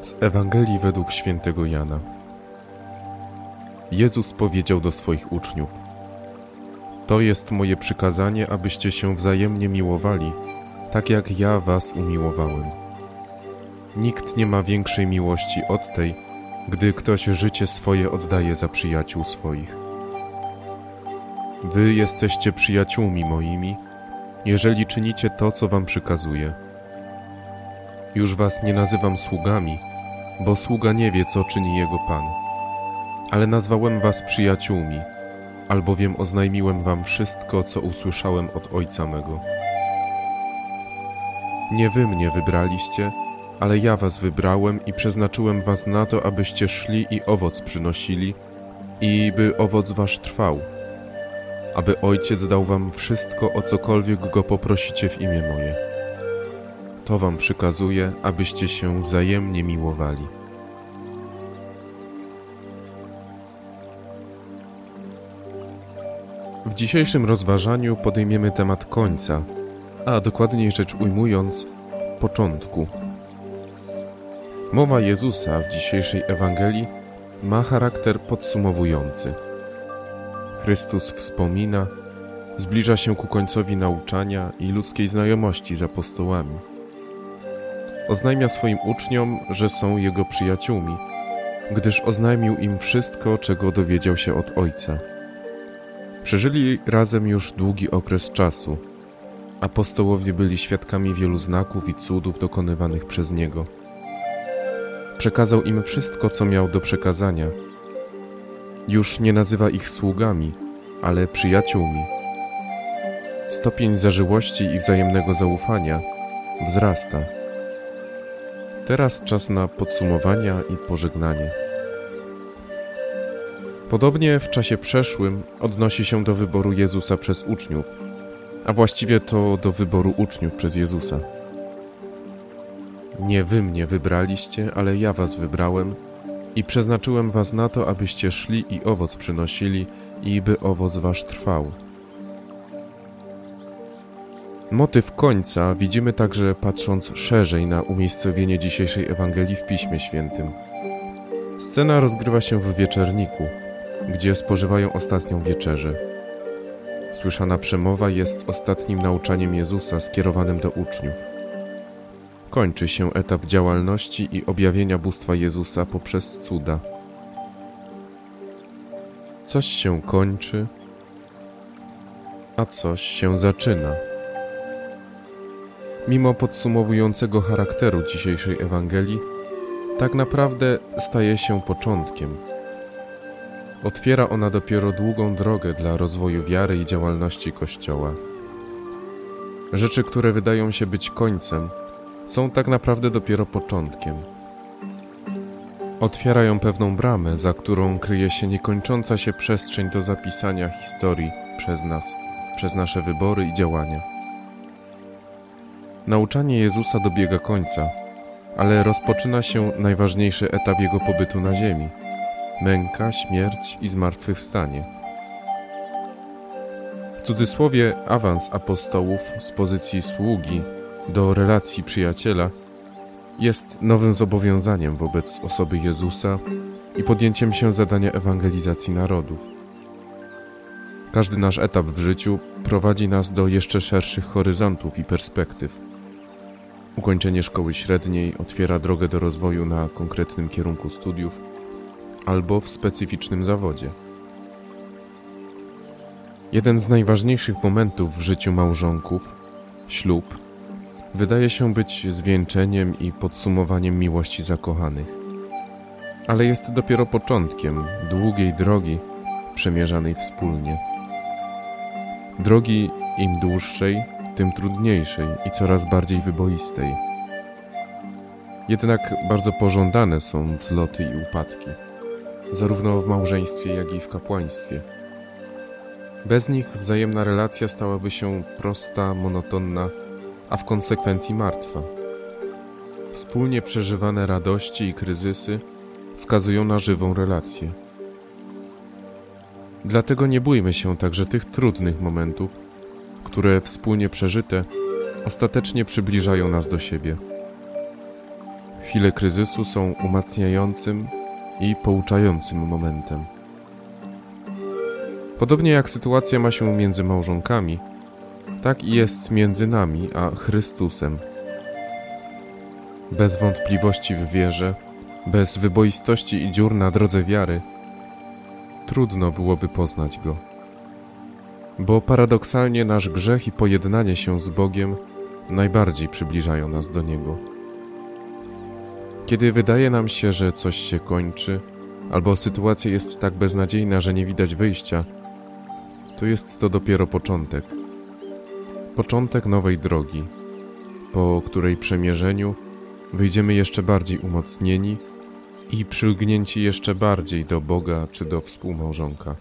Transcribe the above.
Z Ewangelii według świętego Jana. Jezus powiedział do swoich uczniów: To jest moje przykazanie, abyście się wzajemnie miłowali, tak jak ja was umiłowałem. Nikt nie ma większej miłości od tej, gdy ktoś życie swoje oddaje za przyjaciół swoich. Wy jesteście przyjaciółmi moimi, jeżeli czynicie to, co wam przykazuję. Już was nie nazywam sługami, bo sługa nie wie, co czyni jego pan. Ale nazwałem was przyjaciółmi, albowiem oznajmiłem wam wszystko, co usłyszałem od Ojca mego. Nie wy mnie wybraliście, ale ja was wybrałem i przeznaczyłem was na to, abyście szli i owoc przynosili, i by owoc wasz trwał, aby Ojciec dał wam wszystko, o cokolwiek go poprosicie w imię moje. To wam przykazuję, abyście się wzajemnie miłowali. W dzisiejszym rozważaniu podejmiemy temat końca, a dokładniej rzecz ujmując, początku. Mowa Jezusa w dzisiejszej Ewangelii ma charakter podsumowujący. Chrystus wspomina, zbliża się ku końcowi nauczania i ludzkiej znajomości z apostołami. Oznajmia swoim uczniom, że są Jego przyjaciółmi, gdyż oznajmił im wszystko, czego dowiedział się od Ojca. Przeżyli razem już długi okres czasu. Apostołowie byli świadkami wielu znaków i cudów dokonywanych przez Niego. Przekazał im wszystko, co miał do przekazania. Już nie nazywa ich sługami, ale przyjaciółmi. Stopień zażyłości i wzajemnego zaufania wzrasta. Teraz czas na podsumowania i pożegnanie. Podobnie w czasie przeszłym odnosi się do wyboru Jezusa przez uczniów, a właściwie to do wyboru uczniów przez Jezusa. Nie wy mnie wybraliście, ale ja was wybrałem i przeznaczyłem was na to, abyście szli i owoc przynosili, i by owoc wasz trwał. Motyw końca widzimy także patrząc szerzej na umiejscowienie dzisiejszej Ewangelii w Piśmie Świętym. Scena rozgrywa się w wieczerniku, gdzie spożywają ostatnią wieczerzę. Słyszana przemowa jest ostatnim nauczaniem Jezusa skierowanym do uczniów. Kończy się etap działalności i objawienia bóstwa Jezusa poprzez cuda. Coś się kończy, a coś się zaczyna. Mimo podsumowującego charakteru dzisiejszej Ewangelii, tak naprawdę staje się początkiem. Otwiera ona dopiero długą drogę dla rozwoju wiary i działalności Kościoła. Rzeczy, które wydają się być końcem, są tak naprawdę dopiero początkiem. Otwierają pewną bramę, za którą kryje się niekończąca się przestrzeń do zapisania historii przez nas, przez nasze wybory i działania. Nauczanie Jezusa dobiega końca, ale rozpoczyna się najważniejszy etap jego pobytu na ziemi męka, śmierć i zmartwychwstanie. W cudzysłowie awans apostołów z pozycji sługi do relacji przyjaciela jest nowym zobowiązaniem wobec osoby Jezusa i podjęciem się zadania ewangelizacji narodów. Każdy nasz etap w życiu prowadzi nas do jeszcze szerszych horyzontów i perspektyw. Ukończenie szkoły średniej otwiera drogę do rozwoju na konkretnym kierunku studiów albo w specyficznym zawodzie. Jeden z najważniejszych momentów w życiu małżonków, ślub, wydaje się być zwieńczeniem i podsumowaniem miłości zakochanych. Ale jest dopiero początkiem długiej drogi przemierzanej wspólnie. Drogi im dłuższej, tym trudniejszej i coraz bardziej wyboistej. Jednak bardzo pożądane są wzloty i upadki, zarówno w małżeństwie, jak i w kapłaństwie. Bez nich wzajemna relacja stałaby się prosta, monotonna, a w konsekwencji martwa. Wspólnie przeżywane radości i kryzysy wskazują na żywą relację. Dlatego nie bójmy się także tych trudnych momentów, które wspólnie przeżyte ostatecznie przybliżają nas do siebie. chwile kryzysu są umacniającym i pouczającym momentem. Podobnie jak sytuacja ma się między małżonkami, tak i jest między nami a Chrystusem. Bez wątpliwości w wierze, bez wyboistości i dziur na drodze wiary, trudno byłoby poznać Go. Bo paradoksalnie nasz grzech i pojednanie się z Bogiem najbardziej przybliżają nas do Niego. Kiedy wydaje nam się, że coś się kończy, albo sytuacja jest tak beznadziejna, że nie widać wyjścia, to jest to dopiero początek. Początek nowej drogi, po której przemierzeniu wyjdziemy jeszcze bardziej umocnieni i przylgnięci jeszcze bardziej do Boga czy do współmałżonka.